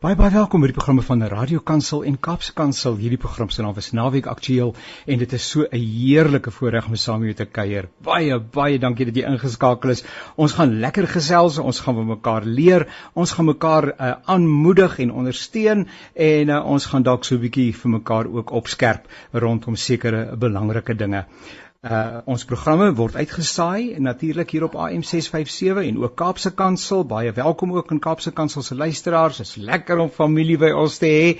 Baie baie welkom by die programme van Radio Kansel en Kaapse Kansel. Hierdie program se naam is Naweek Aktueel en dit is so 'n heerlike voorreg om saam met jou te kuier. Baie baie dankie dat jy ingeskakel is. Ons gaan lekker gesels, ons gaan met mekaar leer, ons gaan mekaar uh, aanmoedig en ondersteun en uh, ons gaan dalk so 'n bietjie vir mekaar ook opskerp rondom sekere belangrike dinge. Uh ons programme word uitgesaai natuurlik hier op AM 657 en ook Kaapse Kansel. Baie welkom ook aan Kaapse Kansel se luisteraars. Dit is lekker om familie by ons te hê.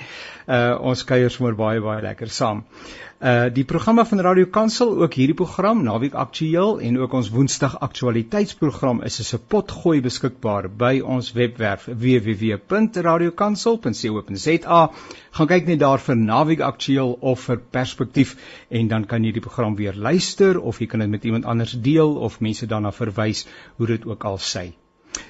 Uh ons kuier sommer baie baie lekker saam. Uh die programme van Radio Kansel, ook hierdie program Naweek Aktueel en ook ons Woensdag Aktualiteitsprogram is as 'n potgooi beskikbaar by ons webwerf www.radiokansel.co.za. Gaan kyk net daar vir Naweek Aktueel of vir Perspektief en dan kan jy die program weer luister of jy kan dit met iemand anders deel of mense daarna verwys hoe dit ook al sê.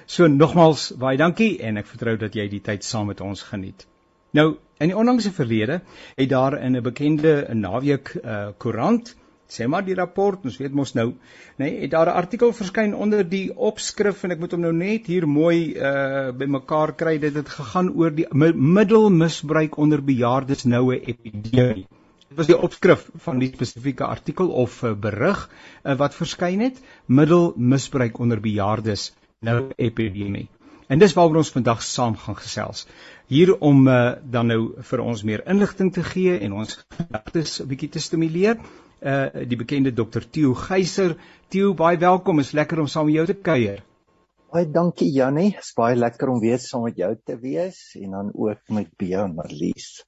So nogmals baie dankie en ek vertrou dat jy die tyd saam met ons geniet. Nou In die onlangse verlede het daar in 'n bekende naweek uh, koerant, sê maar die rapport, ons weet mos nou, nê, nee, het daar 'n artikel verskyn onder die opskrif en ek moet hom nou net hier mooi uh bymekaar kry. Dit het gegaan oor die middelmisbruik onder bejaardes noue epidemie. Dit was die opskrif van die spesifieke artikel of uh, berig uh, wat verskyn het, middelmisbruik onder bejaardes noue epidemie. En dis waaroor ons vandag saam gaan gesels. Hier om uh, dan nou vir ons meer inligting te gee en ons gedagtes 'n bietjie te stimuleer. Uh die bekende Dr. Theo Geyser. Theo, baie welkom. Is lekker om saam met jou te kuier. Baie dankie Jannie. Is baie lekker om weer saam met jou te wees en dan ook met Bea en Marlies.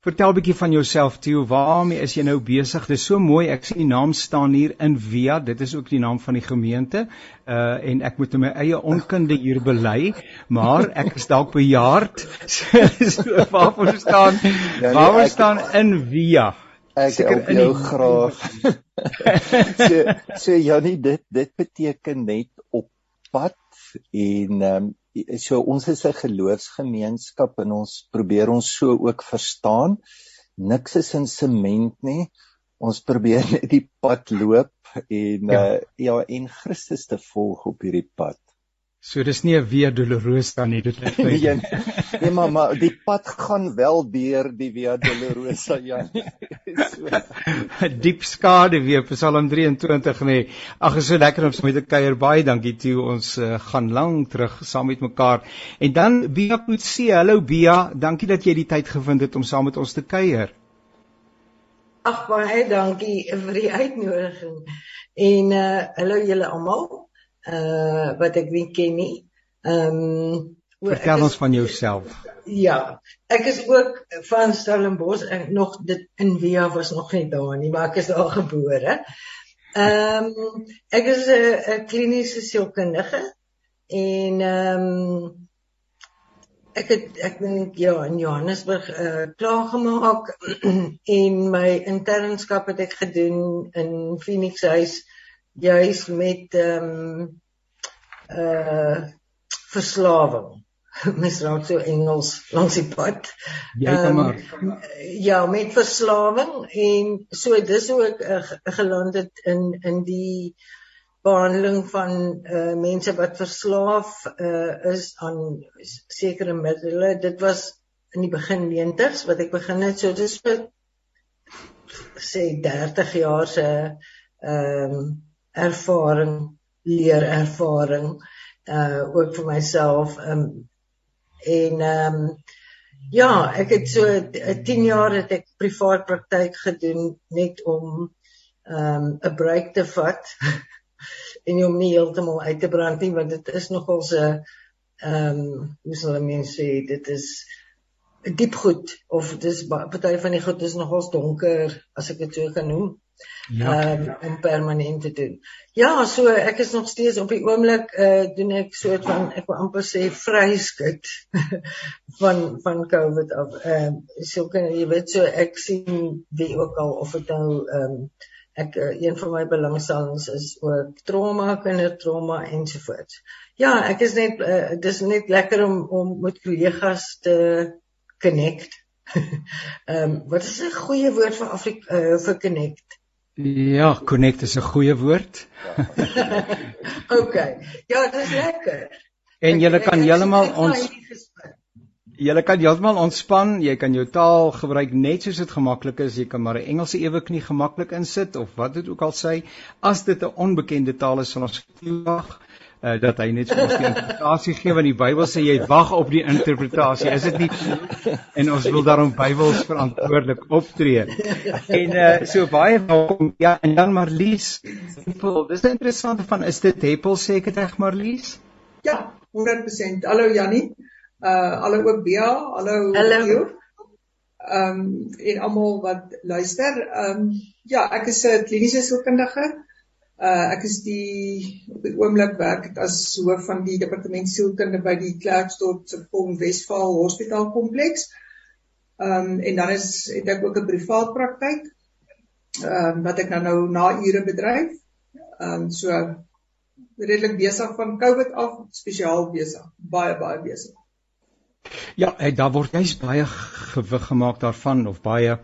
Vertel 'n bietjie van jouself, Theo. Waarmee is jy nou besig? Dit is so mooi. Ek sien die naam staan hier in Via. Dit is ook die naam van die gemeente. Uh en ek moet my eie onkunde hier bely, maar ek is dalk bejaard. so waarvoor staan? Ja, nee, waarvoor staan in Via? Ek Seker in jou die... graag. so so Janie, dit dit beteken net op pad en ehm um, so ons is 'n geloofsgemeenskap en ons probeer ons so ook verstaan. Niks is in sement nie. Ons probeer net die pad loop en ja, uh, ja en Christus te volg op hierdie pad. So dis nie 'n Via Dolorosa nie, dit is nee, nee, nee maar maar die pad gaan wel deur die Via Dolorosa ja. so. Diep skade weer Psalm 23 nê. Ag is so lekker om met 'n kuier baie dankie toe ons uh, gaan lank terug saam met mekaar. En dan Bia Kutse, hallo Bia, dankie dat jy die tyd gevind het om saam met ons te kuier. Ag baie dankie vir die uitnodiging. En uh hallo julle almal uh wat ek nie ken nie. Ehm um, vertel ons van jouself. Ja, ek is ook van Stellenbosch en nog dit in Via was nog nie daar nie, maar ek is daar gebore. Ehm um, ek is 'n kliniese sielkundige en ehm um, ek het ek dink ja in Johannesburg uh, klaar gemaak en my internskap het ek gedoen in Phoenix Huis juis met ehm um, uh verslawing. Mes raak so Engels langs die pad. Jy kan maar um, ja, met verslawing en so dis hoe ek uh, geland het in in die behandeling van uh mense wat verslaaf uh is aan sekere middele. Dit was in die begin 90s wat ek begin het, so dis vir sê 30 jaar se ehm um, ervaring, leer ervaring uh ook vir myself um en um ja, ek het so 10 jaar het ek privaat praktyk gedoen net om um 'n break te vat en om nie heeltemal uit te brand nie want dit is nogal so um hoe sal mense sê dit is diep goed of dis party van die goed is nogals donker as ek dit so kan noem ja. um, om permanent te doen. Ja, so ek is nog steeds op die oomblik uh doen ek soort van ek wil amper sê vryskut van van COVID af. Ehm uh, so kan jy weet so ek sien wie ook al of dit nou ehm um, ek uh, een van my belangstellings is ook trauma, kindertrauma ensovoorts. Ja, ek is net uh, dis net lekker om om met kollegas te connect. Ehm um, wat is 'n goeie woord vir Afrika uh, vir connect? Ja, connect is 'n goeie woord. OK. Ja, dit is lekker. En jy kan heeltemal ons Jy kan heeltemal ontspan, jy kan jou taal gebruik net soos dit gemaklik is. Jy kan maar 'n Engelse eweknie gemaklik insit of wat dit ook al sê. As dit 'n onbekende taal is, sal ons wag uh, dat hy net vir ons die interpretasie gee want die Bybel sê jy wag op die interpretasie. Is dit nie en ons wil daarom Bybels verantwoordelik optree. En uh, so baie welkom. Ja, en dan Marlies. Dis interessant van is dit Heppel sê ek dit reg Marlies? Ja, 100%. Hallo Jannie. Uh hallo ook Bea. Hallo. Hallo. Ehm um, en almal wat luister. Ehm um, ja, ek is 'n kliniese sielkundige. Uh ek is die op die oomblik werk ek as hoof van die departement sielkunde by die Klerksdorp se Pom Wesvaal Hospitaal kompleks. Ehm um, en dan is het ek ook 'n privaat praktyk. Ehm um, wat ek nou nou na ure bedryf. Ehm um, so redelik besig van COVID af, spesiaal besig, baie baie besig. Ja, daar word jy's baie gewig gemaak daarvan of baie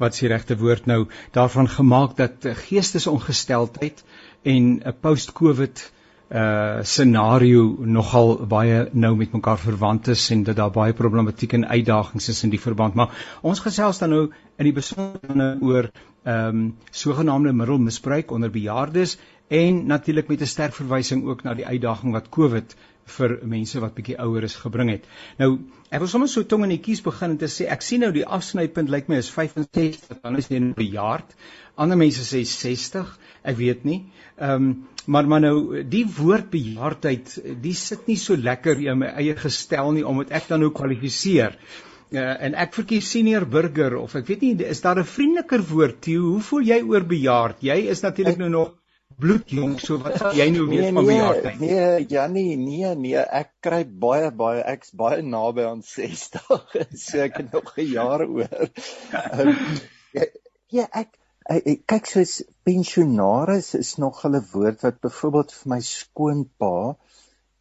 wat die regte woord nou daarvan gemaak dat geestesongesteldheid en 'n post-covid uh scenario nogal baie nou met mekaar verwant is en dat daar baie problematiek en uitdagings is in die verband. Maar ons gesels dan nou in die besonder oor ehm um, sogenaamde middelmisbruik onder bejaardes en natuurlik met 'n sterk verwysing ook na die uitdaging wat covid vir mense wat bietjie ouer is gebring het. Nou, ek wil sommer so tong in die kies begin en te sê ek sien nou die afsnypunt lyk my is 65, dan is jy nou bejaard. Ander mense sê 60, ek weet nie. Ehm um, maar maar nou die woord bejaardheid, die sit nie so lekker in my eie gestel nie om dit ek dan nou kwalifiseer. Uh, en ek verkies senior burger of ek weet nie is daar 'n vriendeliker woord Theo hoe voel jy oor bejaard jy is natuurlik nou nog bloedjong so wat sal jy nou weet nee, van bejaardheid? Nee, nee, Jannie, nee, nee, ek kry baie baie ek's baie naby aan 60. so ek het nog 'n jaar oor. Um, ja, ja, ek, kyk soos pensionaris is nog 'n woord wat byvoorbeeld vir my skoonpa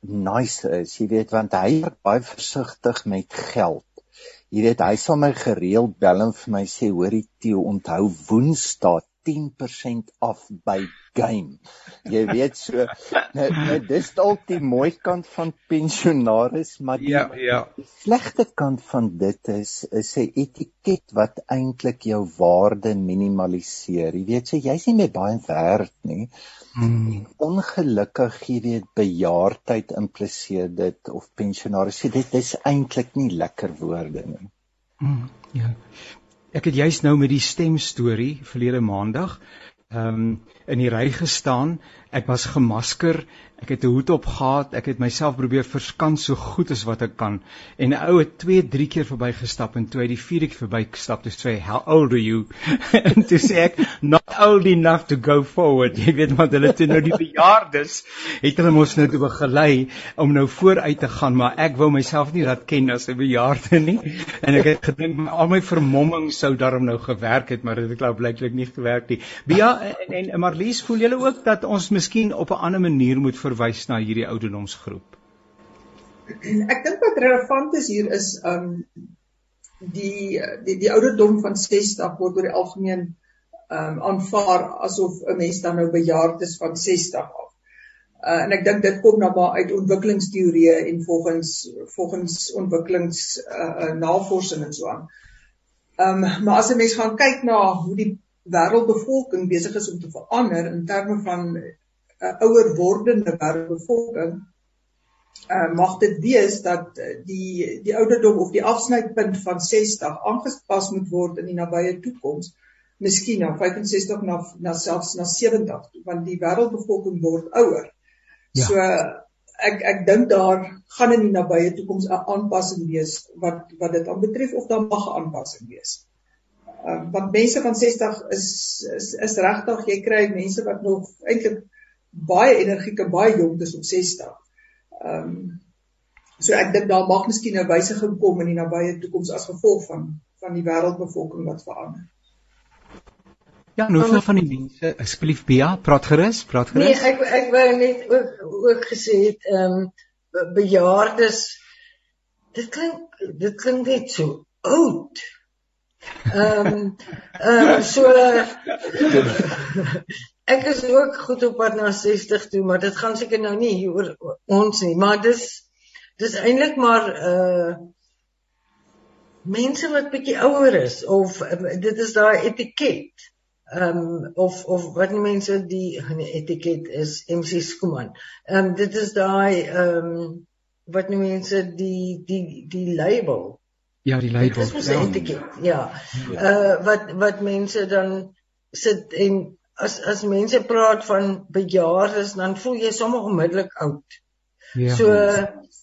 nice is, jy weet, want hy is baie versigtig met geld. Jy weet, hy sal my gereeld bel en vir my sê, hoorie Theo, onthou Woensdae 10% af by game. Jy weet so nou, nou dis dalk die mooi kant van pensionaris, maar die ja, ja. slegte kant van dit is is 'n etiket wat eintlik jou waarde minimaliseer. Jy weet so jy's nie meer baie werd nie. Hmm. Ongelukkig jy weet bejaardheid impliseer dit of pensionaris. Dit is eintlik nie lekker woorde nie. Hmm, ja. Ek het juis nou met die stem storie verlede maandag ehm um, in die ry gestaan. Ek was gemasker, ek het 'n hoed op gehad, ek het myself probeer verskans so goed as wat ek kan. En 'n ou het 2, 3 keer verbygestap en toe hy die vierde keer verbygestap het, sê hy, "How old are you?" en toe sê ek, "Not old enough to go forward." Jy weet maar hulle toe nou die bejaardes het hulle mos nou toe begelei om nou vooruit te gaan, maar ek wou myself nie laat ken as 'n bejaarde nie. En ek het gedink al my vermomming sou daarom nou gewerk het, maar dit het klaar blyklik nie gewerk nie. Bia en, en Marlies, voel julle ook dat ons miskien op 'n ander manier moet verwys na hierdie ouderdomsgroep? Ek dink wat relevant is hier is um die die die ouderdom van 60 word oor die algemeen um aanvaar asof 'n mens dan nou bejaard is van 60 af. Uh, en ek dink dit kom nou maar uit ontwikkelingsteorieë en volgens volgens ontwikkelings uh, navorsing en so aan. Ehm um, maar as 'n mens gaan kyk na hoe die wêreldbevolking besig is om te verander in terme van uh, ouer wordende wêreldbevolking uh, mag dit wees dat die die ouderdom of die afsnypunt van 60 aangepas moet word in die nabye toekoms miskien na 65 na na selfs na 70 want die wêreldbevolking word ouer. Ja. So ek ek dink daar gaan in die nabye toekoms 'n aanpassing wees wat wat dit aanbetref of daar mag 'n aanpassing wees. Um, want mense van 60 is is is regtig jy kry mense wat nog eintlik baie energieke baie jonk is op 60. Ehm um, so ek dink daar mag miskien 'n wysiging kom in die nabye toekoms as gevolg van van die wêreldbevolking wat verander. Ja, nou veel van die mense, asseblief Bea, praat gerus, praat gerus. Nee, ek ek wou net ook ook gesê het ehm um, bejaardes dit klink dit klink net so oud. Ehm um, uh, so ek is ook goed op pad na 60 toe, maar dit gaan seker nou nie oor ons nie, maar dis dis eintlik maar uh mense wat bietjie ouer is of dit is daai etiket ehm um, of of wat mense die nee, etiket is MC Skuman. Ehm um, dit is daai ehm um, wat die mense die die die label. Ja, die label. Dit is 'n ja. etiket. Ja. ja. Uh wat wat mense dan sit en as as mense praat van bejaardes dan voel jy sommer onmiddellik oud. Ja. So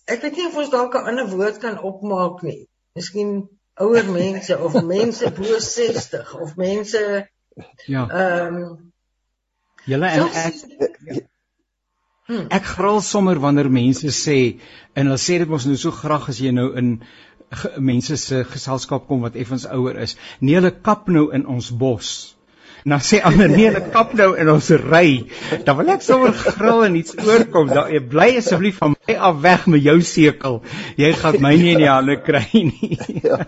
ek weet nie of ons dalk 'n ander woord kan opmaak nie. Miskien ouer mense of mense bo 60 of mense Ja. Ehm um, Julle en ek hmm. ek gril sommer wanneer mense sê en hulle sê dit mos nou so graag as jy nou in mense se geselskap kom wat effens ouer is. Nee, hulle kap nou in ons bos. Nou sê ander nee, hulle kap nou in ons ry. Dan wil ek sommer gril en iets oorkom. Dan jy bly asseblief van my af weg met jou sekel. Jy gaan my nie in die hande kry nie. ja.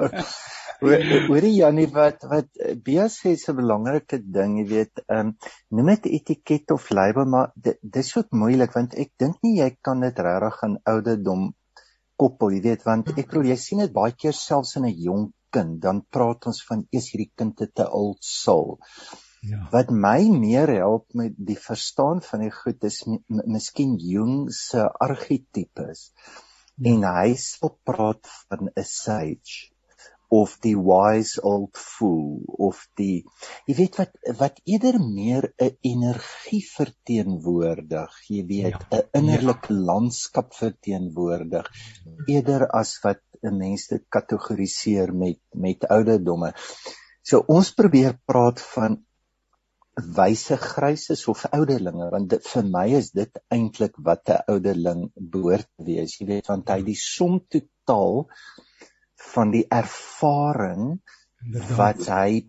Hoorie Jannie wat wat Bia sê is 'n belangrike ding, jy weet, ehm um, noem dit etiket of label, maar dis so moeilik want ek dink nie jy kan dit regtig aan ouderdom koppel, jy weet, want ek bedoel jy sien dit baie keer selfs in 'n jong kind, dan praat ons van eers hierdie kind het 'n old soul. Ja. Wat my meer help met die verstaan van die goed is miskien Jung se argetipes. Ja. En hy sal praat van 'n sage of die wise old fool of die jy weet wat wat eerder meer 'n energie verteenwoordig jy weet 'n ja, innerlike ja. landskap verteenwoordig eerder as wat 'n mens dit kategoriseer met met ouderdomme so ons probeer praat van wyse gryses of ouderlinge want dit, vir my is dit eintlik wat 'n ouderling behoort te wees jy weet want hy die som totaal van die ervaring wat hy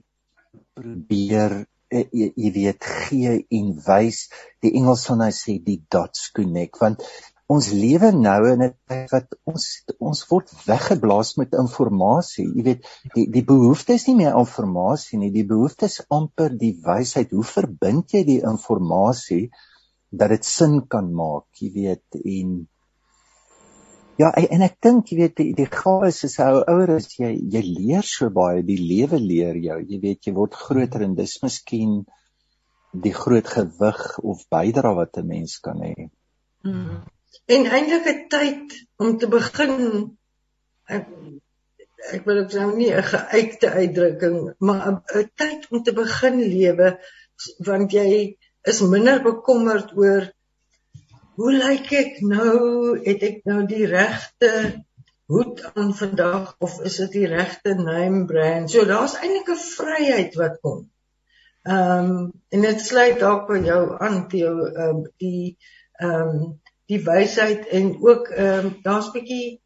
probeer eh, jy, jy weet gee en wys. Die Engelsman hy sê die dots connect want ons lewe nou in 'n tyd wat ons ons word weggeblaas met inligting jy weet die die behoefte is nie meer aan inligting nie die behoefte is amper die wysheid hoe verbind jy die inligting dat dit sin kan maak jy weet en Ja, en ek dink jy weet die, die gawe is hoe ouer is jy, jy leer so baie, die lewe leer jou. Jy weet jy word groter en dis miskien die groot gewig of bydra wat 'n mens kan hê. Hmm. En eintlik 'n tyd om te begin ek, ek wil ook nou nie 'n geuite uitdrukking, maar 'n tyd om te begin lewe want jy is minder bekommerd oor hoe lyk ek nou? Het ek nou die regte hoed aan vandag of is dit die regte name brand? So daar's eintlik 'n vryheid wat kom. Ehm um, en dit sluit dalk by jou aan te jou ehm um, die ehm um, die wysheid en ook ehm um, daar's bietjie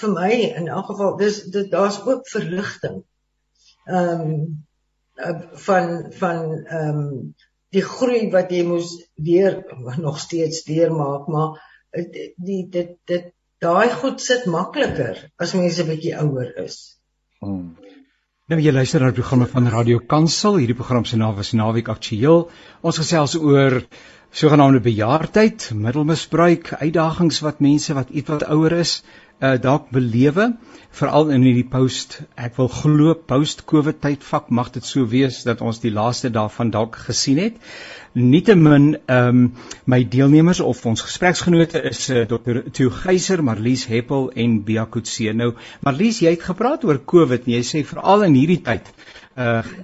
vir my in elk geval dis daar's ook verligting. Ehm um, van van ehm um, die groei wat jy moes weer nog steeds deurmaak maar die dit dit daai goed sit makliker as mense 'n bietjie ouer is. Hmm. Nou jy luister na die programme van Radio Kansel. Hierdie program se naam is Naweek Aktueel. Ons gesels oor sogenaamde bejaardheid, middelmisbruik, uitdagings wat mense wat ietwat ouer is, uh, dalk belewe veral in hierdie post ek wil glo post covid tydvak mag dit so wees dat ons die laaste daarvan dalk gesien het nietemin ehm um, my deelnemers of ons gespreksgenote is uh, Dr. Theo Geyser, Marlies Heppel en Bia Kutse nou Marlies jy het gepraat oor covid en jy sê veral in hierdie tyd uh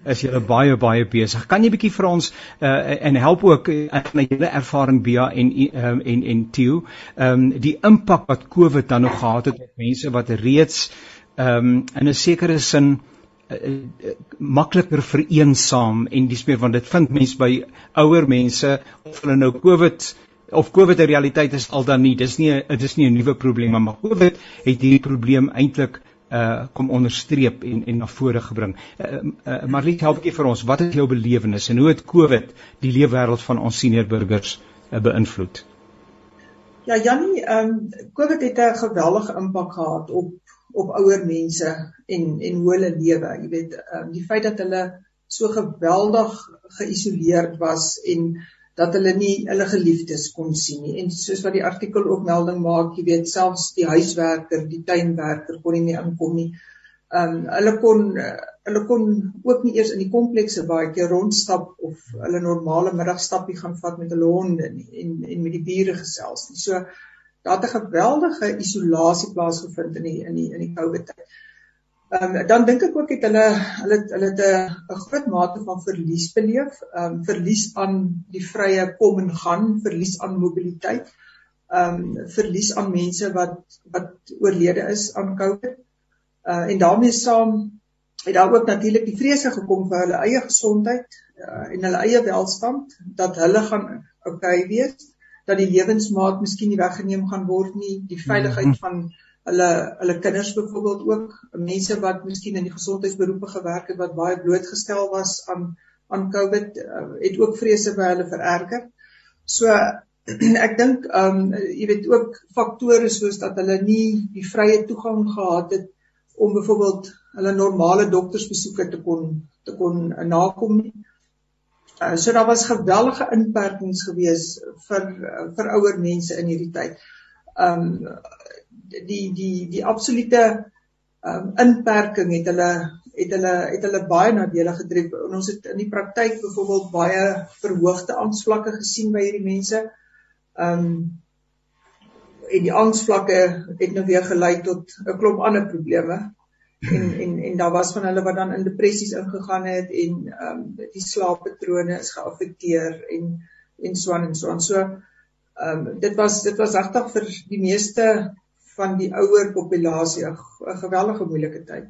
is julle baie baie besig. Kan jy bietjie vir ons uh en help ook na julle ervaring Bia en um, en en Theo, ehm um, die impak wat COVID dan nog gehad het op mense wat reeds ehm um, in 'n sekere sin uh, uh, makliker vereensaam en dis meer want dit vind mense by ouer mense of hulle nou COVID of COVID 'n realiteit is al dan nie. Dis nie dit is nie 'n nuwe probleem maar COVID het hierdie probleem eintlik uh kom onderstreep en en na vore gebring. Uh, uh Marlies, help ek vir ons, wat is jou belewenis en hoe het COVID die leefwêreld van ons senior burgers uh, beïnvloed? Ja, Jannie, ehm um, COVID het 'n geweldige impak gehad op op ouer mense en en hoe hulle lewe. Jy weet, ehm um, die feit dat hulle so geweldig geïsoleerd was en dat hulle nie hulle geliefdes kon sien nie. En soos wat die artikel ook melding maak, jy weet selfs die huiswerker, die tuinwerker kon nie meer inkom nie. Ehm um, hulle kon hulle kon ook nie eers in die komplekse baie keer rondstap of hulle normale middagstappie gaan vat met hulle honde nie en en met die bure gesels nie. So daar het 'n geweldige isolasie plaasgevind in die in die in die COVID tyd. Ehm um, dan dink ek ook het hulle hulle hulle het 'n groot mate van verlies beleef, ehm um, verlies aan die vrye kom en gaan, verlies aan mobiliteit, ehm um, verlies aan mense wat wat oorlede is aan COVID. Uh en daarmee saam het daar ook natuurlik die vrese gekom vir hulle eie gesondheid uh, en hulle eie welstand dat hulle gaan okay wees dat die lewensmaat miskien nie weggeneem gaan word nie die veiligheid mhm. van hulle hulle kinders byvoorbeeld ook mense wat miskien in die gesondheidsberoepe gewerk het wat baie blootgestel was aan aan COVID uh, het ook vrese by hulle vererger so ek dink um jy weet ook faktore soos dat hulle nie die vrye toegang gehad het om byvoorbeeld hulle normale doktersbesoeke te kon te kon nakom nie. Uh, so daar was geweldige inperkings gewees vir vir ouer mense in hierdie tyd. Um die die die absolute um inperking het hulle het hulle het hulle baie nadelig gedryf. Ons het in die praktyk byvoorbeeld baie verhoogde angsvlakke gesien by hierdie mense. Um en die angsvlakke het nou weer gelei tot 'n klomp ander probleme en en en daar was van hulle wat dan in depressies ingegaan het en ehm um, die slaappatrone is geaffekteer en en so aan en so aan. So ehm um, dit was dit was regtig vir die meeste van die ouer populasie 'n geweldige moeilike tyd.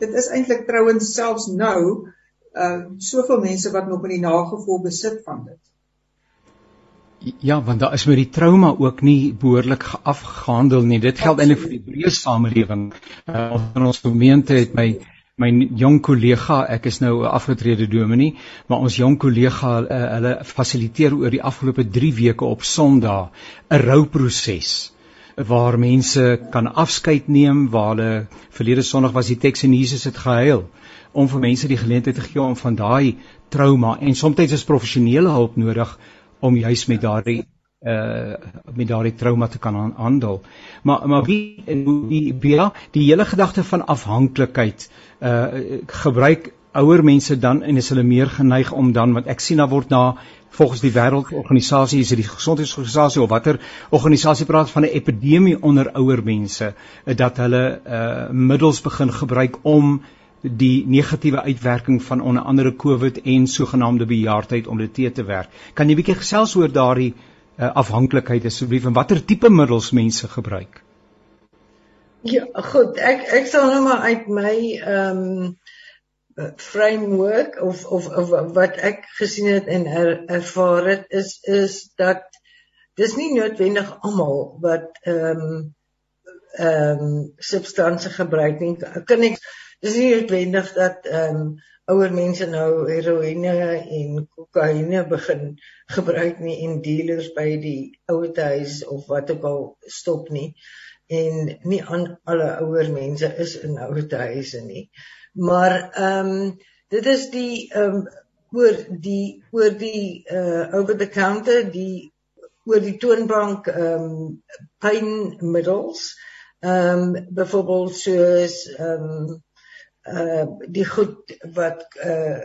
Dit is eintlik trouens selfs nou uh, soveel mense wat nog in die nagevolg besit van dit. Ja, want daar is met die trauma ook nie behoorlik afgehandel nie. Dit geld eintlik vir die breë samelewing. Uh, in ons gemeente het my my jong kollega, ek is nou 'n afgetrede dominee, maar ons jong kollega uh, hulle fasiliteer oor die afgelope 3 weke op Sondag 'n rouproses waar mense kan afskeid neem, waar hulle verlede Sondag was die teks en Jesus het gehuil om vir mense die geleentheid te gee om van daai trauma en soms is professionele hulp nodig om juis met daardie uh met daardie trauma te kan handel. Maar maar wie en wie ja, die hele gedagte van afhanklikheid uh gebruik ouer mense dan en is hulle meer geneig om dan want ek sien daar word na volgens die wêreldorganisasie is dit die gesondheidsorganisasie of watter organisasie praat van 'n epidemie onder ouer mense dat hulle uh middels begin gebruik om die negatiewe uitwerking van onder andere COVID en sogenaamde bejaardheid om dit te werk. Kan jy bietjie gesels oor daardie uh, afhanklikheid asseblief en watter tipe middels mense gebruik? Ja, goed. Ek ek sal nou maar uit my ehm um, framework of, of of wat ek gesien het en er, ervaar het is is dat dis nie noodwendig almal wat ehm um, ehm um, substansie gebruik nie. Kan ek dis nie noodwendig dat ehm um, ouer mense nou heroïne en kokaine begin gebruik nie en dealers by die ouerhuis of wat ook al stop nie en nie aan alle ouer mense is in ouerhuise nie maar ehm um, dit is die ehm um, oor die oor die uh over the counter die oor die toonbank ehm um, pynmiddels ehm um, byvoorbeeld soos ehm um, uh die goed wat uh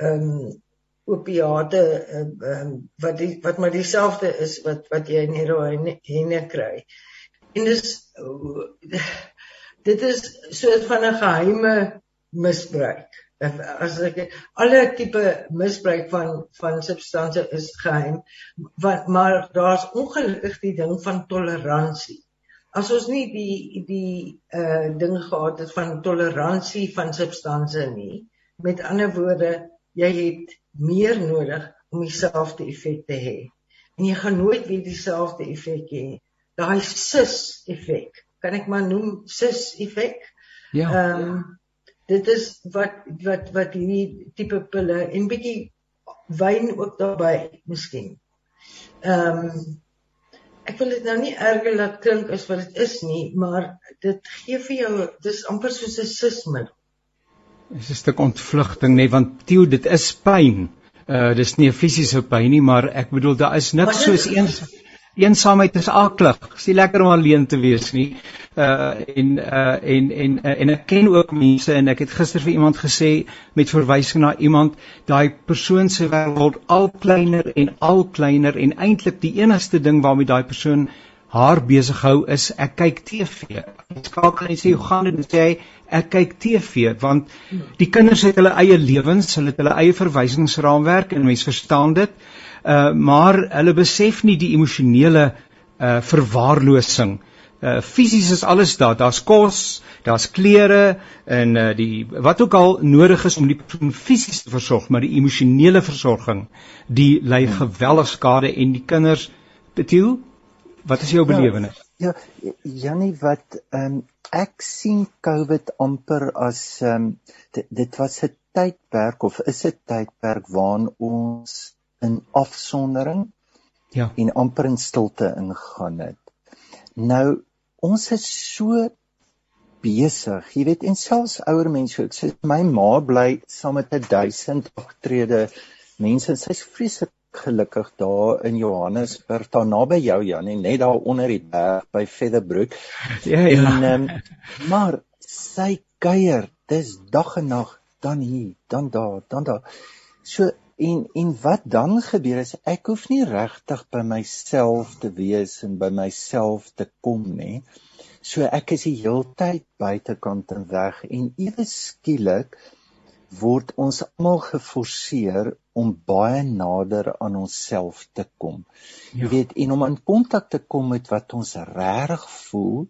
um opiate uh, um wat die wat maar dieselfde is wat wat jy in heroïne kry. En dis dit is soort van 'n geheime misbruik. As ek alle tipe misbruik van van substansie is geheim, wat maar daar's ongelukkig die ding van toleransie as ons nie die die uh ding gehad het van toleransie van substansie nie met ander woorde jy het meer nodig om dieselfde effek te hê en jy gaan nooit weer dieselfde effek hê daai sis effek kan ek maar noem sis effek ja ehm um, dit is wat wat wat hierdie tipe pille en bietjie wyn ook daarbey miskien ehm um, ek wil dit nou nie erger laat klink as wat dit is nie, maar dit gee vir jou dis amper soos 'n sismiddel. Dis 'n stuk ontvlugting nê, want Theo, dit is pyn. Uh dis nie 'n fisiese pyn nie, maar ek bedoel daar is niks soos een eensaamheid is aklig. Dit is nie lekker om alleen te wees nie. Uh en uh en en uh, en ek ken ook mense en ek het gister vir iemand gesê met verwysing na iemand, daai persoon se wêreld word al kleiner en al kleiner en eintlik die enigste ding waarmee daai persoon haar besig hou is ek kyk TV. Ek skakel en sê hoe gaan dit? Sê hy ek kyk TV want die kinders het hulle eie lewens, hulle het hulle eie verwysingsraamwerk en mense verstaan dit. Uh maar hulle besef nie die emosionele uh verwaarlosing. Uh fisies is alles daar. Daar's kos, daar's klere en uh die wat ook al nodig is om die persoon fisies te versorg, maar die emosionele versorging, die lei hmm. geweldig skade en die kinders Betiel, wat is jou ja, belewenis? Ja, ja Jannie wat ehm um, ek sien COVID amper as ehm um, dit, dit was 'n tydperk of is 'n tydperk waarin ons in afsondering ja en amper in stilte ingegaan het. Nou ons is so besig, jy weet, en selfs ouer mense, ek sê my ma bly saam met 1000 aftrede mense, sy's vreeslik gelukkig daar in Johannesburg, daar naby jou Janie, net daar onder die berg by Featherbrook. Ja ja. En, um, maar sy kuier, dis dag en nag dan hier, dan daar, dan daar. So en en wat dan gebeur is ek hoef nie regtig by myself te wees en by myself te kom nie. So ek is die heeltyd buitekant en weg en ewe skielik word ons almal geforseer om baie nader aan onsself te kom. Ja. Jy weet, en om in kontak te kom met wat ons regtig voel,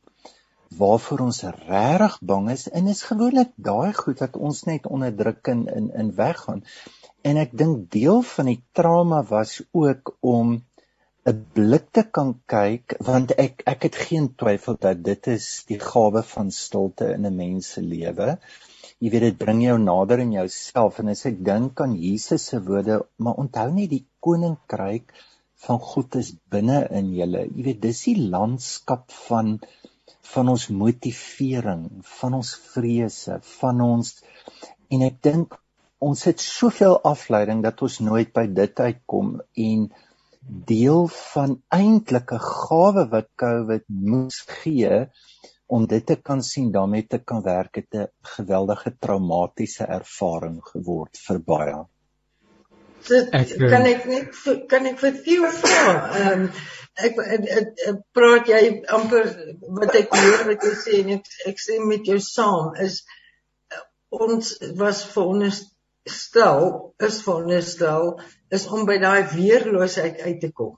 waarvoor ons regtig bang is en is gewoonlik daai goed wat ons net onderdruk en in in weggaan. En ek dink deel van die trauma was ook om 'n blik te kan kyk want ek ek het geen twyfel dat dit is die gawe van stilte in 'n mens se lewe. Jy weet dit bring jou nader in jouself en as ek dink aan Jesus se woorde maar onthou net die koninkryk van God is binne in julle. Jy weet dis die landskap van van ons motivering van ons vrese van ons en ek dink ons het soveel afleiding dat ons nooit by dit uitkom en deel van eintlike gawe wat COVID moes gee om dit te kan sien daarmee te kan werk het 'n geweldige traumatiese ervaring geword vir baie. Dit ek, kan ek net kan ek vir jou vra. Ehm um, ek, ek, ek, praat jy amper wat ek hoor wat jy sê en ek, ek sê met jou saam is ons was veronderstel is veronderstel is om by daai weerloosheid uit te kom.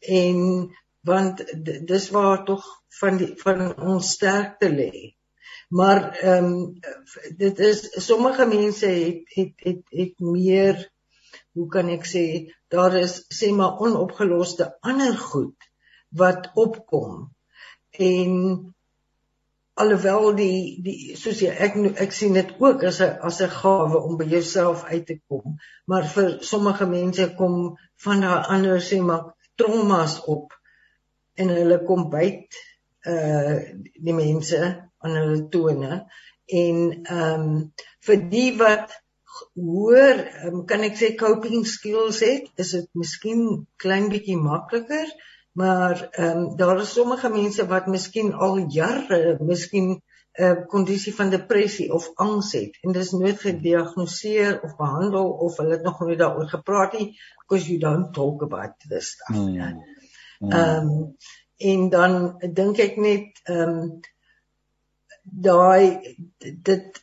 En want dis waar tog van die van ons sterkte lê. Maar ehm um, dit is sommige mense het het het het meer hoe kan ek sê daar is sê maar onopgeloste ander goed wat opkom en alhoewel die die soos jy ek ek sien dit ook as 'n as 'n gawe om by jouself uit te kom. Maar vir sommige mense kom van daai ander sê maar traumas op en hulle kom byt uh die mense aan hulle tone. En ehm um, vir die wat hoor um, kan ek sê coping skills het is dit miskien klein bietjie makliker maar ehm um, daar is sommige mense wat miskien al jare miskien 'n uh, kondisie van depressie of angs het en dit is nooit gediagnoseer of behandel of hulle het nog nooit daaroor gepraat nie because you don't talk about this stuff. Mm. Ehm um, en dan dink ek net ehm um, daai dit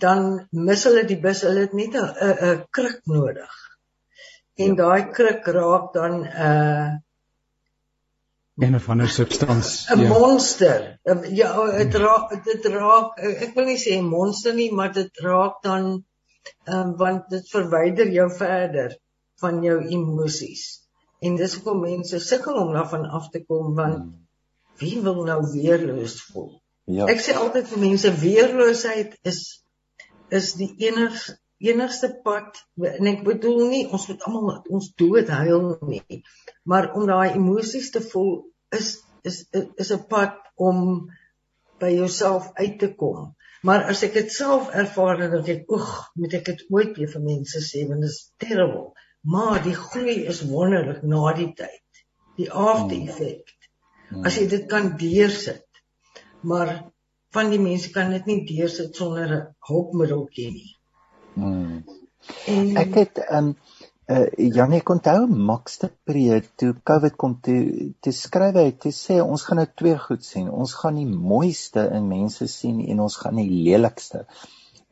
dan mis hulle die bus hulle het net 'n 'n kruk nodig. En ja. daai kruk raak dan 'n uh, en van 'n substans 'n ja. monster. Ja, dit raak dit raak ek wil nie sê monster nie, maar dit raak dan ehm um, want dit verwyder jou verder van jou emosies. En dis hoekom mense sukkel om daarvan af te kom want hmm. wie wil nou weerloos voel? Ja. Ek sê altyd vir mense weerloosheid is is die enigste enigste pad en ek bedoel nie ons moet almal ons dood huil nie maar om daai emosies te voel is is is 'n pad om by jouself uit te kom maar as ek dit self ervaar dan dink ek oeg moet ek dit ooit weer vir mense sê want dit is terrible Maar die groei is wonderlik na die tyd. die afde-effek. Hmm. As jy dit kan deursit. Maar van die mense kan dit nie deursit sonder 'n hulpmiddeltjie nie. Hmm. En ek het um uh Janie kon onthou Max te pre toe COVID kom toe te skryf hy te sê ons gaan nou twee goed sien. Ons gaan die mooiste in mense sien en ons gaan die lelikste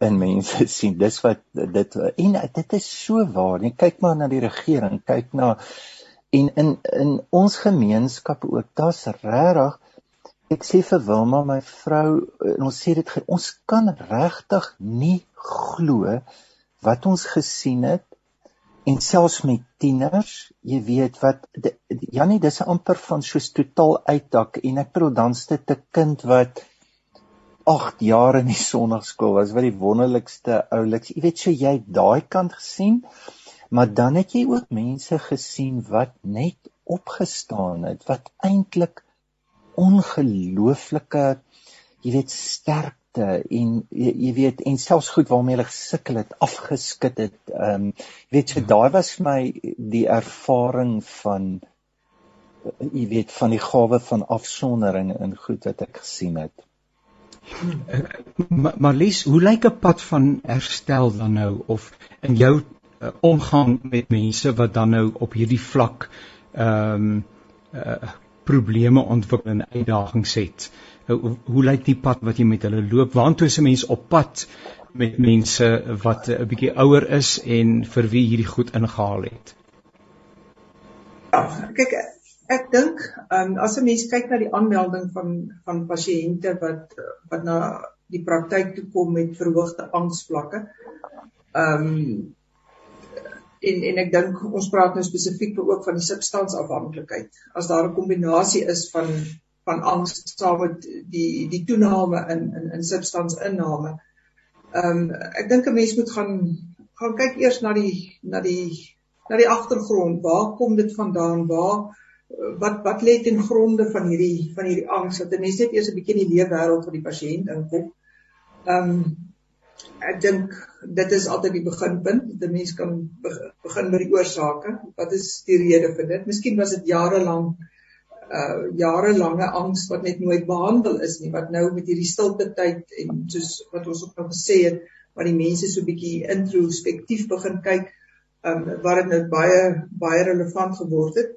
in mense sien. Dis wat dit en dit is so waar. Jy kyk maar na die regering, kyk na en in in ons gemeenskap ook. Daar's regtig ek sê vir Wilma my vrou en ons sê dit ons kan regtig nie glo wat ons gesien het en selfs met tieners, jy weet wat Jannie dis amper van soos totaal uitdak en ek bedoel dan sit 'n kind wat 8 jaar in die sonnaarskool was wat die wonderlikste ouliks, jy weet so jy daai kant gesien, maar dan het jy ook mense gesien wat net opgestaan het wat eintlik ongelooflike jy weet sterk te en jy, jy weet en selfs goed waarmee hulle gesukkel het afgeskit het. Ehm um, weet jy daai was vir my die ervaring van jy weet van die gawe van afsondering in goed wat ek gesien het. Maar, Lies, hoe lyk 'n pad van herstel dan nou of in jou uh, omgang met mense wat dan nou op hierdie vlak ehm um, uh, probleme ontwikkel en uitdagings het? hoe, hoe lyk die pad wat jy met hulle loop? Waartoe is 'n mens op pad met mense wat 'n bietjie ouer is en vir wie hierdie goed ingehaal het? Ja, kyk ek dink um, as 'n mens kyk na die aanmelding van van pasiënte wat wat na die praktyk toe kom met verhoogde angsvlakke. Ehm um, en en ek dink ons praat nou spesifiek ook van die substansafhanklikheid. As daar 'n kombinasie is van van angs saam met die die toename in in in substansinname. Ehm um, ek dink 'n mens moet gaan gaan kyk eers na die na die na die agtergrond. Waar kom dit vandaan? Waar wat wat lê ten gronde van hierdie van hierdie angs? Dat 'n mens net eers 'n bietjie in die leefwêreld van die pasiënt inkom. Ehm um, ek dink dit is altyd die beginpunt. 'n Mens kan begin by die oorsake. Wat is die rede vir dit? Miskien was dit jare lank uh jarelange angs wat net nooit behandel is nie wat nou met hierdie stilte tyd en soos wat ons ook nou gesê het wat die mense so bietjie introspektief begin kyk um wat dit nou baie baie relevant geword het.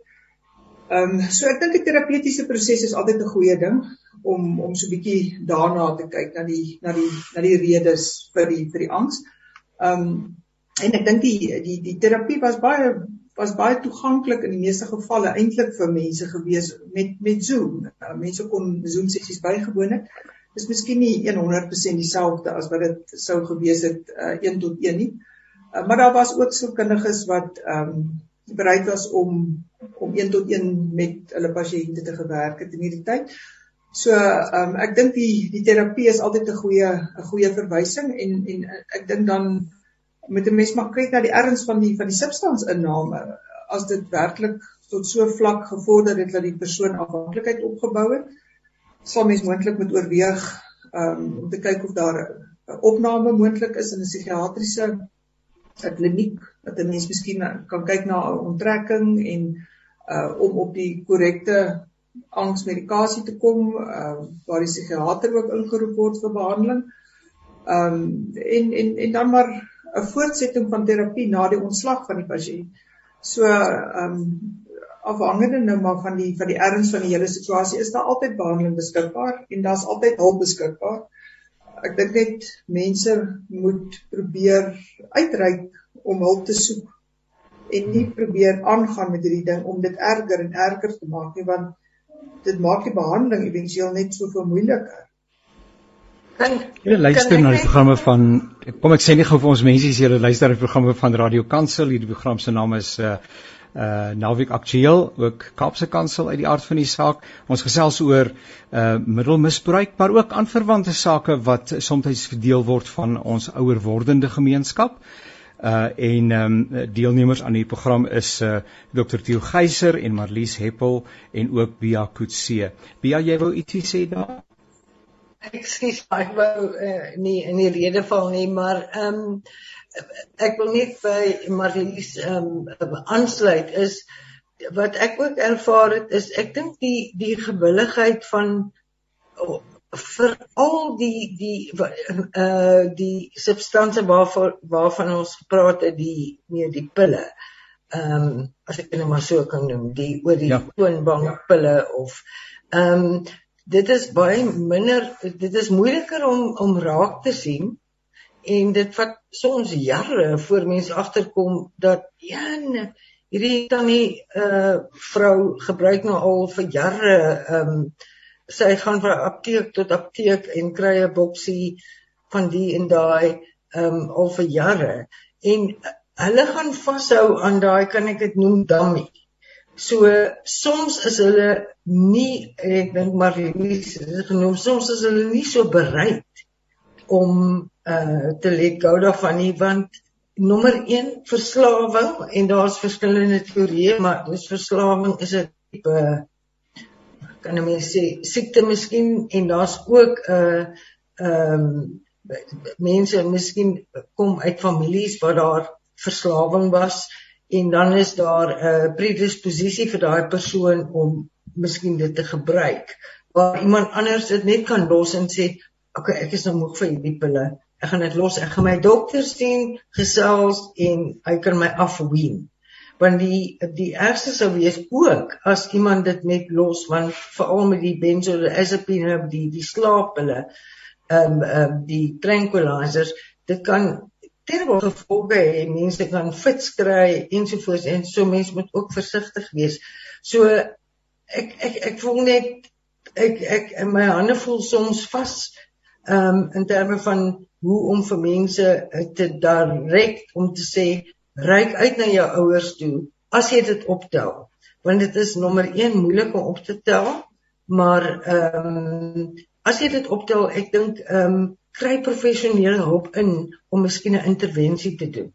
Um so ek dink 'n terapeutiese proses is altyd 'n goeie ding om om so bietjie daarna te kyk na die na die na die redes vir die vir die angs. Um en ek dink die die die terapie was baie was baie toeganklik in die meeste gevalle eintlik vir mense gewees met met Zoom. Nou, mense kon Zoom sessies bygewoon het. Dis miskien nie 100% dieselfde as wat dit sou gewees het uh, 1 tot 1 nie. Uh, maar daar was ook sielkundiges wat ehm um, bereid was om om 1 tot 1 met hulle pasiënte te gewerk het in hierdie tyd. So ehm um, ek dink die die terapie is altyd 'n goeie 'n goeie verwysing en en ek dink dan met 'n mens maar kyk na die erns van die van die substansinname as dit werklik tot so vlak gevorder het dat die persoon afhanklikheid opgebou het sal mens moontlik moet oorweeg um, om te kyk of daar 'n opname moontlik is in 'n psigiatriese kliniek dat 'n mens miskien kan kyk na 'n onttrekking en uh, om op die korrekte angsmedikasie te kom uh, waar die psigiater ook ingeroep word vir behandeling. Ehm um, en en en dan maar 'n voortsetting van terapie na die ontslag van die pasiënt. So ehm um, afhangende nou maar van die van die erns van die hele situasie is daar altyd behandeling beskikbaar en daar's altyd hulp beskikbaar. Ek dink net mense moet probeer uitreik om hulp te soek en nie probeer aangaan met hierdie ding om dit erger en erger te maak nie want dit maak die behandeling éventueel net soveel moeiliker. Julle luister na die programme van kom ek sê nie gou vir ons mense as julle luister na die programme van Radio Kansel. Hierdie program se naam is uh uh Naweek Aktueel, ook Kaapse Kansel uit die aard van die saak. Ons gesels oor uh middelmisbruik, maar ook aanverwante sake wat soms verdeel word van ons ouer wordende gemeenskap. Uh en ehm um, deelnemers aan hierdie program is uh Dr. Theo Geyser en Marlies Heppel en ook Bia Kutse. Bia, jy wou ietsie sê daar? Ek wou uh, nie in die rede val nie, maar ehm um, ek wil net by Marlies ehm um, aansluit is wat ek ook ervaar het is ek dink die die gewilligheid van vir al die die uh die substansie waarvan waarvan ons gepraat het die nee die pille. Ehm um, as ek dit nou maar so kan noem, die oor die ja. toonbank pille of ehm um, dit is baie minder dit is moeiliker om om raak te sien en dit vat soms jare voor mense agterkom dat ja hierdie tannie uh vrou gebruik nou al vir jare ehm um, sy gaan van apteek tot apteek en kry 'n boksie van die en daai um, al vir jare en hulle gaan vashou aan daai kan ek dit noem dummy. So soms is hulle nie ek dink maar dis genoem soms is hulle nie so bereid om uh te let go daarvan nie want nommer 1 verslawing en daar's verskillende teorieë maar dis verslawing is 'n tipe kan 'n mens sê siekte miskien en daar's ook 'n uh, ehm um, mense miskien kom uit families waar daar verslawing was en dan is daar 'n uh, predisposisie vir daai persoon om miskien dit te gebruik. Waar iemand anders dit net kan los en sê okay ek is nou moeg vir hierdie pille. Ek gaan dit los. Ek gaan my dokter sien gesels en hy kan my afween want die die ergste sou wees ook as iemand dit net los want veral met die benzodiazepine die die slaappille ehm um, ehm um, die tranquilizers dit kan terrible gevolge hê mense kan fits kry ensovoorts en so mense moet ook versigtig wees. So ek ek ek voel net ek ek in my hande voel soms vas ehm um, in terme van hoe om vir mense te direk om te sê reik uit na jou ouers toe as jy dit optel. Want dit is nommer 1 moeilik om op te tel maar ehm um, as jy dit optel ek dink ehm um, kry professionele hulp in om miskien 'n intervensie te doen.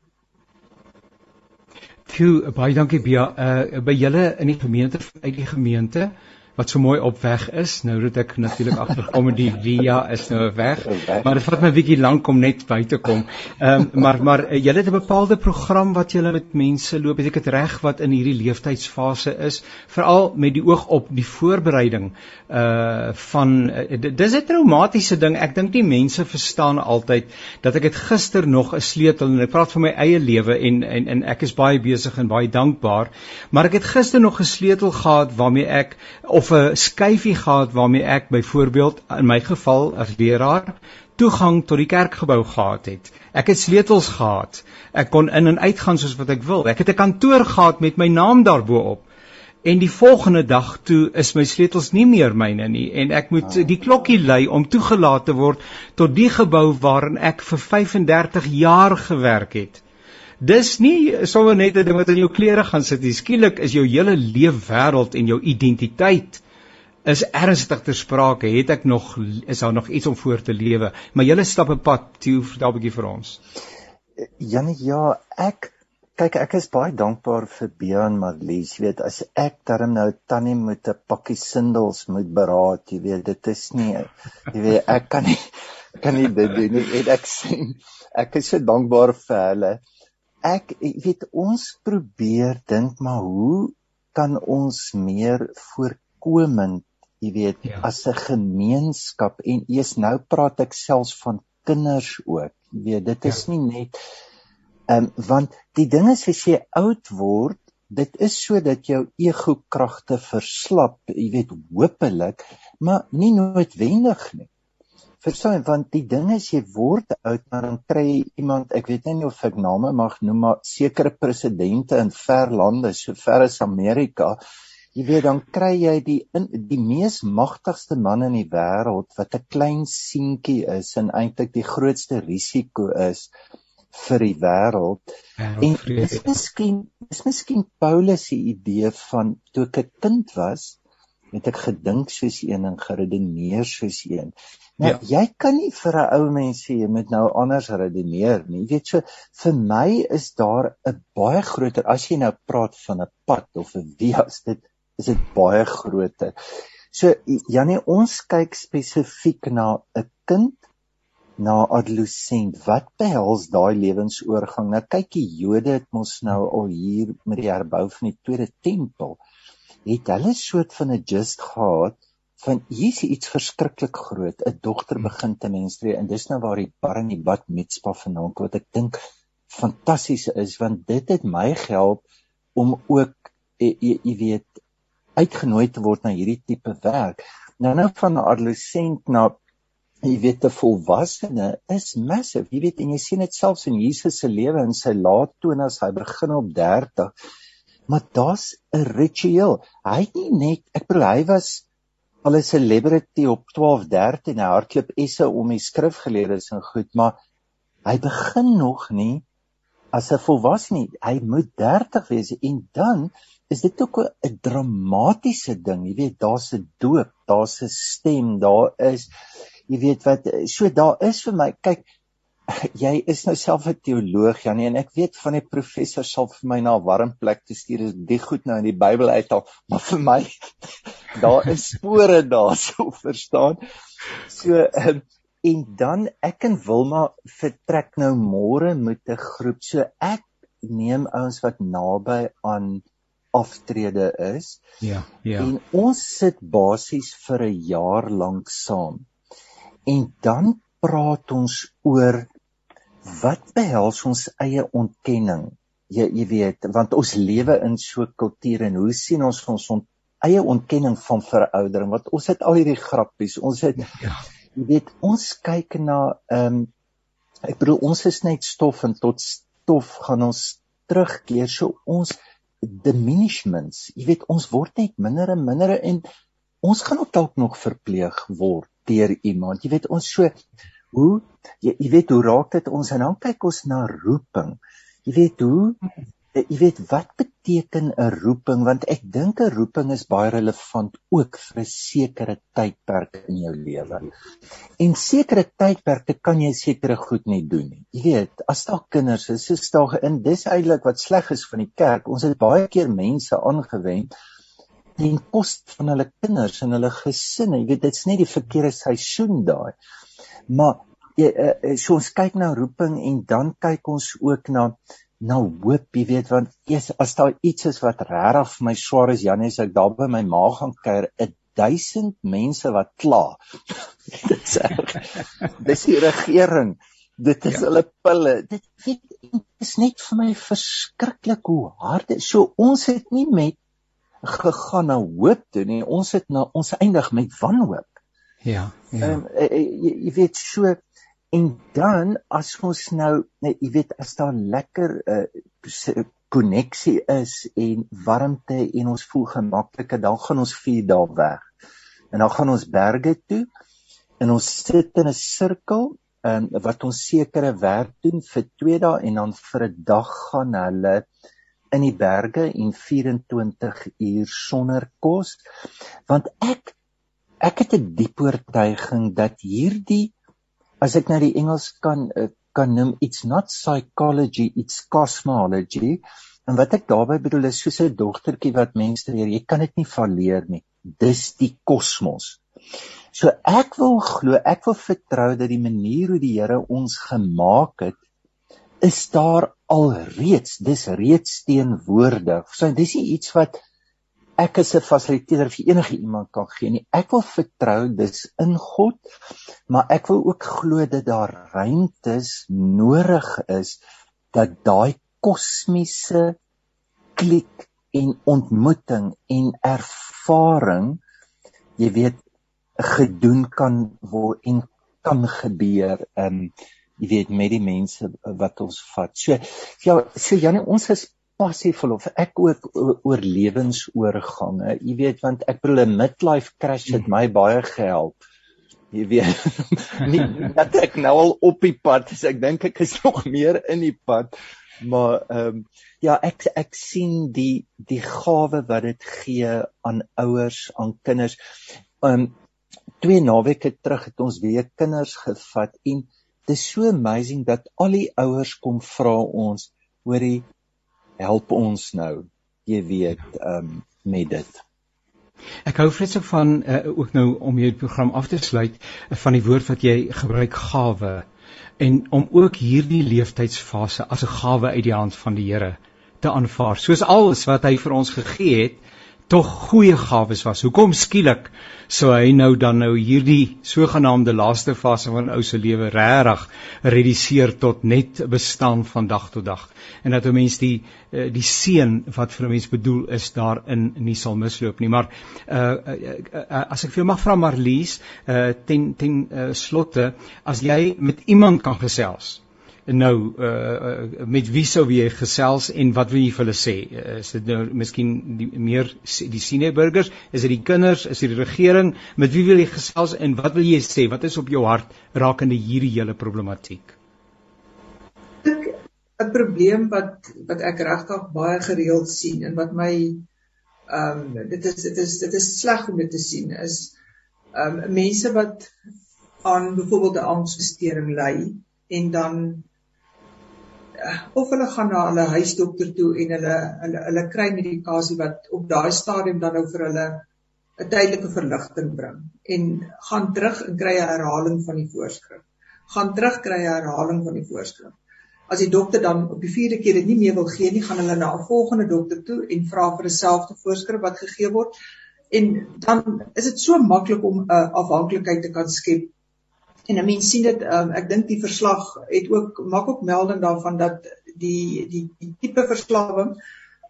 Toe baie dankie Bia uh, by julle in die gemeente uit die gemeente wat so mooi op weg is. Nou het ek natuurlik agtergekom die via is nou weg. Maar dit vat my 'n bietjie lank om net by te kom. Ehm um, maar maar uh, julle het 'n bepaalde program wat julle met mense loop. Het ek dit reg wat in hierdie leeftydfase is, veral met die oog op die voorbereiding uh van uh, dis 'n traumatiese ding. Ek dink die mense verstaan altyd dat ek het gister nog 'n sleutel en ek praat van my eie lewe en en en ek is baie besig en baie dankbaar. Maar ek het gister nog 'n sleutel gehad waarmee ek of 'n skyfie gehad waarmee ek byvoorbeeld in my geval as leraar toegang tot die kerkgebou gehad het. Ek het sleutels gehad. Ek kon in en uit gaan soos wat ek wil. Ek het 'n kantoor gehad met my naam daarbo-op. En die volgende dag toe is my sleutels nie meer myne nie en ek moet die klokkie lui om toegelaat te word tot die gebou waarin ek vir 35 jaar gewerk het. Dis nie sommer net 'n ding wat in jou klere gaan sit nie. Skielik is jou hele leefwêreld en jou identiteit is ernstig ter sprake. Het ek nog is daar nog iets om voor te lewe? Maar jy stap 'n pad, toe vertel 'n bietjie vir ons. Janie, ja, ek kyk ek is baie dankbaar vir Bean Marlies. Jy weet, as ek darm nou tannie met 'n pakkie sindels moet beraad, jy weet, dit is nie jy weet, ek kan nie kan nie dit doen nie. En ek sê ek is so dankbaar vir hulle ek weet ons probeer dink maar hoe kan ons meer voorkomend jy weet ja. as 'n gemeenskap en eers nou praat ek selfs van kinders ook jy weet dit is ja. nie net ehm um, want die ding is as jy oud word dit is sodat jou ego kragte verslap jy weet hopelik maar nie noodwendig nie verstaan want die ding is jy word oud maar dan kry jy iemand ek weet nie of ek name mag noem maar sekere presidente in ver lande so ver as Amerika jy weet dan kry jy die in, die mees magtigste man in die wêreld wat 'n klein seentjie is en eintlik die grootste risiko is vir die wêreld. En dis miskien dis miskien Paulus se idee van toe ek 'n kind was het ek gedink soos een en geredeneer soos een Nou, ja. jy kan nie vir 'n ou mens sê jy moet nou anders redeneer nie. Jy weet so vir my is daar 'n baie groter as jy nou praat van 'n pad of 'n vias dit is dit baie groter. So Janie ons kyk spesifiek na 'n kind na adolescent. Wat behels daai lewensoorgang? Nou kyk die Jode het mos nou al hier met die herbou van die tweede tempel het hulle soort van 'n just gehad van hier's iets verskriklik groot. 'n Dogter hmm. begin te menstrueer en dis nou waar die bar en die bad mitspa vanaand wat ek dink fantasties is want dit het my gehelp om ook jy weet uitgenooi te word na hierdie tipe werk. Nou nou van 'n adolescent na jy weet 'n volwassene is massive. Jy weet en jy sien dit selfs in Jesus se lewe in sy laat 20's, hy begin op 30. Maar daar's 'n ritueel. Hy het nie net ek bedoel hy was al 'n celebrity op 12, 13 en hy hardloop esse om die skrifgeleerdes en goed, maar hy begin nog nie as 'n volwassene. Hy moet 30 wees en dan is dit ook 'n dramatiese ding. Jy weet, daar's 'n doop, daar's 'n stem, daar is jy weet wat so daar is vir my. Kyk, jy is nou self 'n teoloog, Janie, en ek weet van die professor sal vir my na 'n warm plek te stuur as die goed nou in die Bybel uithaal, maar vir my daar is spore daarso, verstaan? So um, en dan ek en Wilma vertrek nou môre met 'n groep. So ek neem ouens wat naby aan aftrede is. Ja, ja. En ons sit basies vir 'n jaar lank saam. En dan praat ons oor wat behels ons eie ontkenning. Jy jy weet, want ons lewe in so 'n kultuur en hoe sien ons ons ont, eie ontkenning van veroudering? Want ons het al hierdie grappies. Ons het ja. jy weet, ons kyk na ehm um, ek bedoel ons is net stof en tot stof gaan ons terugkeer. So ons diminishments. Jy weet ons word net minder en minder en ons gaan ook dalk nog verpleeg word deur iemand. Jy weet ons so hoe jy, jy weet hoe raak dit ons en dan kyk ons na roeping. Jy weet hoe Eh, jy weet wat beteken 'n roeping want ek dink 'n roeping is baie relevant ook vir 'n sekere tydperk in jou lewe. En sekere tydperke kan jy sekere goed nie doen nie. Jy weet, as daar kinders is, is daar in dis eintlik wat sleg is van die kerk. Ons het baie keer mense aangewend ten koste van hulle kinders en hulle gesinne. Jy weet, dit's net die verkeerde seisoen daai. Maar jy uh, so ons kyk na roeping en dan kyk ons ook na nou hoop, jy weet, want eers as daar iets is wat regtig vir my swaar is, Janie, as ek daar by my ma gaan kuier, 'n duisend mense wat kla. dit is erg. Dis die regering. Dit is ja. hulle pille. Dit weet is net vir my verskriklik hoe hard dit so ons het nie met gegaan na hoop toe nie. Ons het na ons eindig met wanhoop. Ja, ja. Um, jy, weet so En dan as ons nou, nee, jy weet as daar lekker 'n uh, koneksie is en warmte en ons voel gemakliker, dan gaan ons vier dae weg. En dan gaan ons berge toe en ons sit in 'n sirkel en wat ons sekere werk doen vir 2 dae en dan vir 'n dag gaan hulle in die berge en 24 uur sonder kos want ek ek het 'n diep oortuiging dat hierdie as ek nou die Engels kan eh, kan noem it's not psychology it's cosmology. En wat ek daarmee bedoel is soos 'n dogtertjie wat menstrueer jy kan dit nie verleer nie. Dis die kosmos. So ek wil glo ek wil vertrou dat die manier hoe die Here ons gemaak het is daar alreeds dis reeds teenwoordig. So dis iets wat ek is 'n fasiliteerder vir enige iemand kan gee nie. Ek wil vertrou dis in God, maar ek wil ook glo dat daar ruimtes nodig is dat daai kosmiese klik en ontmoeting en ervaring jy weet gedoen kan word en kan gebeur in um, jy weet met die mense wat ons vat. So ja, so Janie, ons is passievol of ek ook oor lewensoorgange. Jy weet want ek bedoel 'n midlife crash het my baie gehelp. Jy weet nie dat ek nou al op die pad is. Ek dink ek is nog meer in die pad. Maar ehm um, ja, ek ek sien die die gawe wat dit gee aan ouers, aan kinders. Ehm um, twee naweke terug het ons weer kinders gevat en dit is so amazing dat al die ouers kom vra ons hoorie help ons nou. Jy weet um, met dit. Ek hou vreeslik van uh, ook nou om jou program af te sluit uh, van die woord wat jy gebruik gawe. En om ook hierdie leeftydsfase as 'n gawe uit die hand van die Here te aanvaar. Soos alles wat hy vir ons gegee het, tog goeie gawes was. Hoekom skielik sou hy nou dan nou hierdie sogenaamde laaste fase van ou se lewe regtig reduseer tot net bestaan van dag tot dag en dat 'n mens die eh, die seën wat vir 'n mens bedoel is daarin nie sal misloop nie. Maar uh, uh, uh as ek vir jou mag vra Marlies, uh ten ten uh, slotte, as jy met iemand kan gesels nou uh, met wie sou jy gesels en wat wil jy vir hulle sê? Uh, is dit nou miskien die meer die senior burgers, is dit die kinders, is dit die regering? Met wie wil jy gesels en wat wil jy sê? Wat is op jou hart rakende hierdie hele problematiek? 'n probleem wat wat ek regtig baie gereeld sien en wat my ehm um, dit is dit is dit is sleg om dit te sien is ehm um, mense wat aan byvoorbeeld 'n angsversteuring ly en dan of hulle gaan na hulle huisdokter toe en hulle hulle hulle kry medikasie wat op daai stadium dan nou vir hulle 'n tydelike verligting bring en gaan terug en kry 'n herhaling van die voorskrif. Gaan terug kry 'n herhaling van die voorskrif. As die dokter dan op die vierde keer dit nie meer wil gee nie, gaan hulle na 'n volgende dokter toe en vra vir dieselfde voorskrif wat gegee word. En dan is dit so maklik om 'n uh, afhanklikheid te kan skep En 'n mens sien dit um, ek dink die verslag het ook maak ook melding daarvan dat die die die tipe verslawing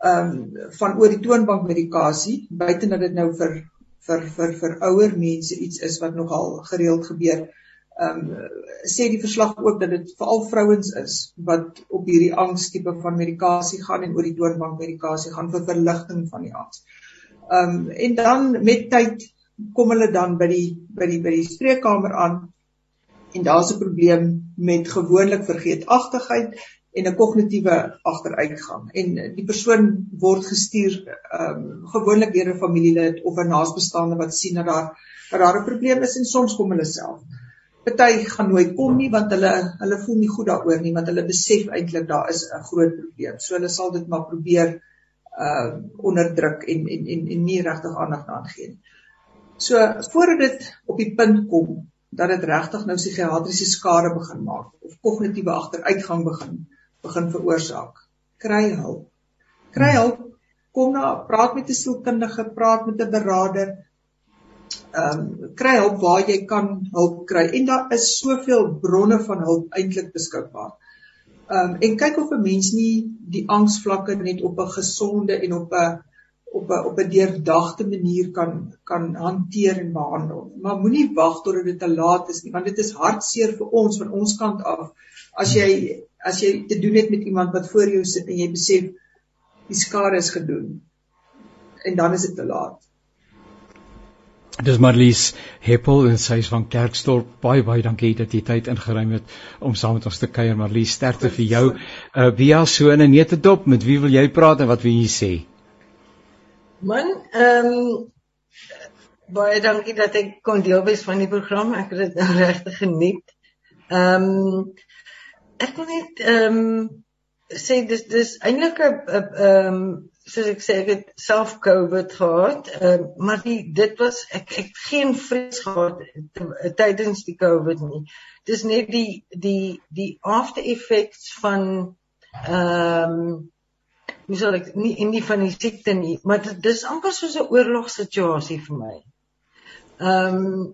ehm um, van oor die toonbank medikasie buite dat dit nou vir vir vir vir ouer mense iets is wat nogal gereeld gebeur. Ehm um, sê die verslag ook dat dit veral vrouens is wat op hierdie angs tipe van medikasie gaan en oor die toonbank medikasie gaan vir verligting van die angs. Ehm um, en dan met tyd kom hulle dan by die by die by die spreekkamer aan en daar's 'n probleem met gewoonlik vergeetachtigheid en 'n kognitiewe agteruitgang en die persoon word gestuur ehm um, gewoonlik deur 'n familielid of 'n naasbestaande wat sien dat daar dat daar 'n probleem is en soms kom hulle self. Party gaan nooit kom nie want hulle hulle voel nie goed daaroor nie want hulle besef eintlik daar is 'n groot probleem. So hulle sal dit maar probeer uh onderdruk en en en, en nie regtig aandag daaraan gee nie. So voordat dit op die punt kom dat dit regtig nou psigiatriese skade begin maak of kognitiewe agteruitgang begin begin veroorsaak. Kry hulp. Kry hulp. Kom na, praat met 'n sielkundige, praat met 'n beraader. Ehm um, kry hulp waar jy kan hulp kry en daar is soveel bronne van hulp eintlik beskikbaar. Ehm um, en kyk of 'n mens nie die angsvlakke net op 'n gesonde en op 'n op 'n op 'n deurdagte manier kan kan hanteer en behandel. Maar moenie wag totdat dit te laat is nie, want dit is hartseer vir ons van ons kant af. As jy as jy te doen het met iemand wat voor jou sit en jy besef die skade is gedoen en dan is dit te laat. Dis Marlies Heppel en sy is van Kerkstorp. Baie baie dankie dat jy tyd ingeruim het om saam met ons te kuier. Marlies, sterkte vir jou. Uh via so 'n netedop, met wie wil jy praat en wat wil jy sê? Man, ehm um, baie dankie dat ek kon deel wees van die program. Ek het dit nou regtig geniet. Ehm um, ek wil net ehm um, sê dis dis eintlik 'n ehm um, soos ek sê ek het self COVID gehad, um, maar die dit was ek ek geen vrees gehad tydens die COVID nie. Dis net die die die after effects van ehm um, hoe sal ek nie en nie van die siekte nie, maar dit is amper soos 'n oorlogssituasie vir my. Ehm um,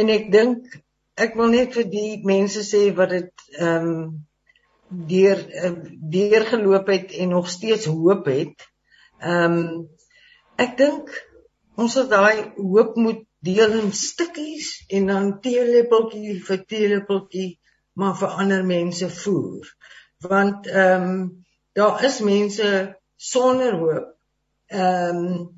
en ek dink ek wil net vir die mense sê wat dit ehm um, deur uh, deur geloop het en nog steeds hoop het. Ehm um, ek dink ons het daai hoop moet deel in stukkies en dan teelepeltjie vir teelepeltjie maar vir ander mense voer. Want ehm um, daar is mense sonder hoop. Ehm um,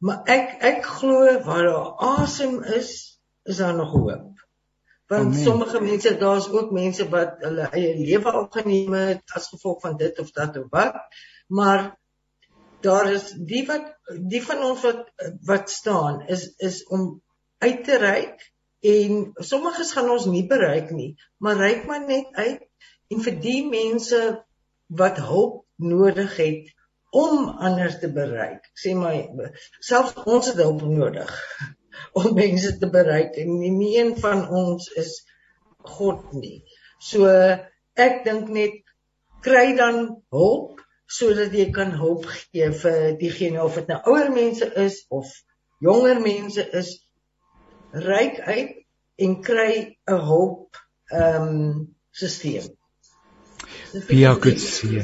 maar ek ek glo waar daar asem is, is daar nog hoop. Want Amen. sommige mense, daar's ook mense wat hulle eie lewe al geneem het as gevolg van dit of dat of wat. Maar daar is die wat die van ons wat wat staan is is om uit te reik en sommiges gaan ons nie bereik nie, maar reik maar net uit en vir die mense wat hulp nodig het om ander te bereik. Sê my selfs ons het hulp nodig om mense te bereik en nie een van ons is God nie. So ek dink net kry dan hulp sodat jy kan hulp gee vir diegene of dit nou ouer mense is of jonger mense is ryk uit en kry 'n hulp ehm um, stelsel. Via Kutsie.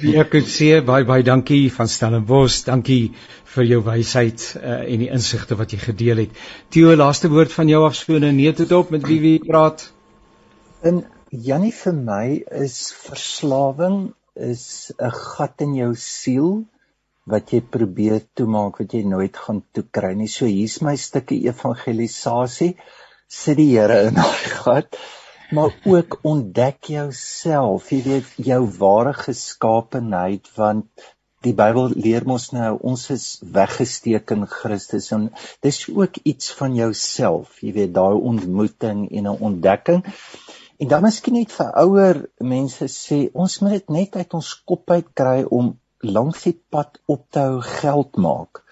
Via Kutsie, baie baie dankie van Stellenbosch. Dankie vir jou wysheid uh, en die insigte wat jy gedeel het. Theo, laaste woord van jou afskoone nee tot op met wie wie praat. En Jannie vir my is verslawing is 'n gat in jou siel wat jy probeer toemaak wat jy nooit gaan toekry nie. So hier's my stukkie evangelisasie. Sit die Here in daai gat maar ook ontdek jouself, jy weet jou ware geskaapenheid want die Bybel leer ons nou ons is weggesteek in Christus en dis ook iets van jouself, jy weet daai ontmoeting en 'n ontdekking. En dan miskien net vir ouer mense sê ons moet dit net uit ons kop uit kry om langs die pad op te hou geld maak.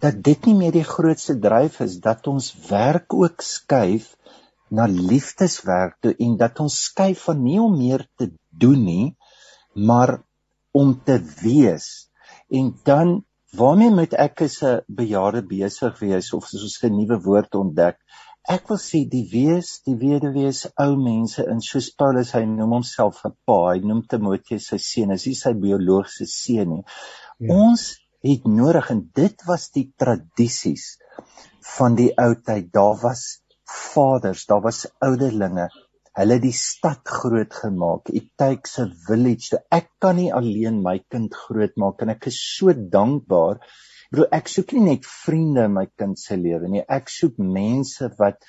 Dat dit nie meer die grootste dryf is dat ons werk ook skuif na liefdeswerk toe en dat ons skuif van nie om meer te doen nie, maar om te wees. En dan waarmee moet ek as 'n bejaarde besig wees of soos 'n nuwe woord ontdek? Ek wil sê die wees, die weduwees, ou mense in soos Paulus hy noem homself 'n pa, hy noem Timoteus sy seun, is nie sy biologiese seun nie. Ja. Ons het nodig en dit was die tradisies van die ou tyd. Daar was vaders, daar was ouderlinge. Hulle die stad groot gemaak. It takes a village. So ek kan nie alleen my kind grootmaak en ek is so dankbaar. Bro, ek soek nie net vriende in my kind se lewe nie. Ek soek mense wat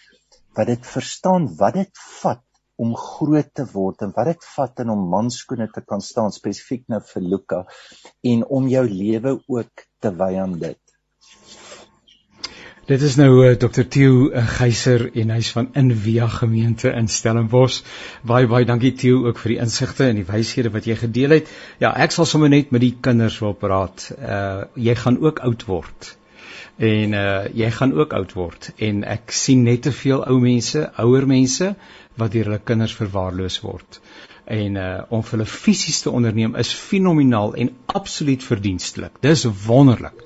wat dit verstaan wat dit vat om groot te word en wat dit vat in om manskoene te kan staan spesifiek nou vir Luka en om jou lewe ook te wy aan dit. Dit is nou uh, eh, Dr. Theo uh, Geyser en hy's van Invia gemeente in Stellenbosch. Baie baie dankie Theo ook vir die insigte en die wyshede wat jy gedeel het. Ja, ek sal sommer net met die kinders wil praat. Uh jy gaan ook oud word. En uh jy gaan ook oud word en ek sien net te veel ou mense, ouer mense wat deur hulle kinders verwaarloos word. En uh om hulle fisies te onderneem is fenomenaal en absoluut verdienstelik. Dis wonderlik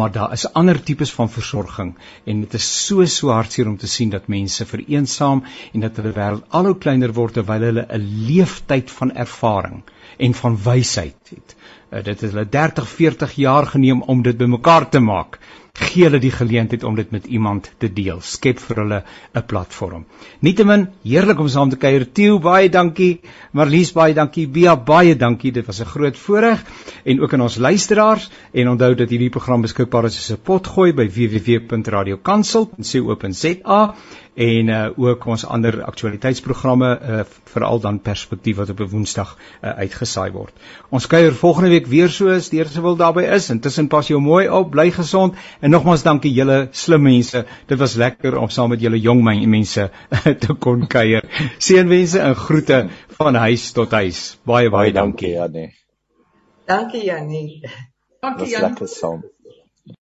maar daar is ander tipes van versorging en dit is so so hartseer om te sien dat mense vereensaam en dat hulle wêreld al hoe kleiner word terwyl hulle 'n leeftyd van ervaring en van wysheid het. Uh, dit het hulle 30, 40 jaar geneem om dit bymekaar te maak gee hulle die geleentheid om dit met iemand te deel. Skep vir hulle 'n platform. Nietemin, heerlik om saam te kuier. Theo, baie dankie. Marlies, baie dankie. Bia, baie dankie. Dit was 'n groot voorreg en ook aan ons luisteraars en onthou dat hierdie program beskikbaar is as 'n potgooi by www.radiokansel.co.za en uh, ook ons ander aktualiteitsprogramme uh, veral dan perspektief wat op 'n Woensdag uh, uitgesaai word. Ons kuier volgende week weer soos die Here se wil daarby is. Intussen pas jou mooi op, bly gesond en nogmaals dankie julle slim mense. Dit was lekker om saam met julle jong mense te kon kuier. Seënwense en groete van huis tot huis. Baie baie dankie Janie. Dankie Janie. Dankie Janie.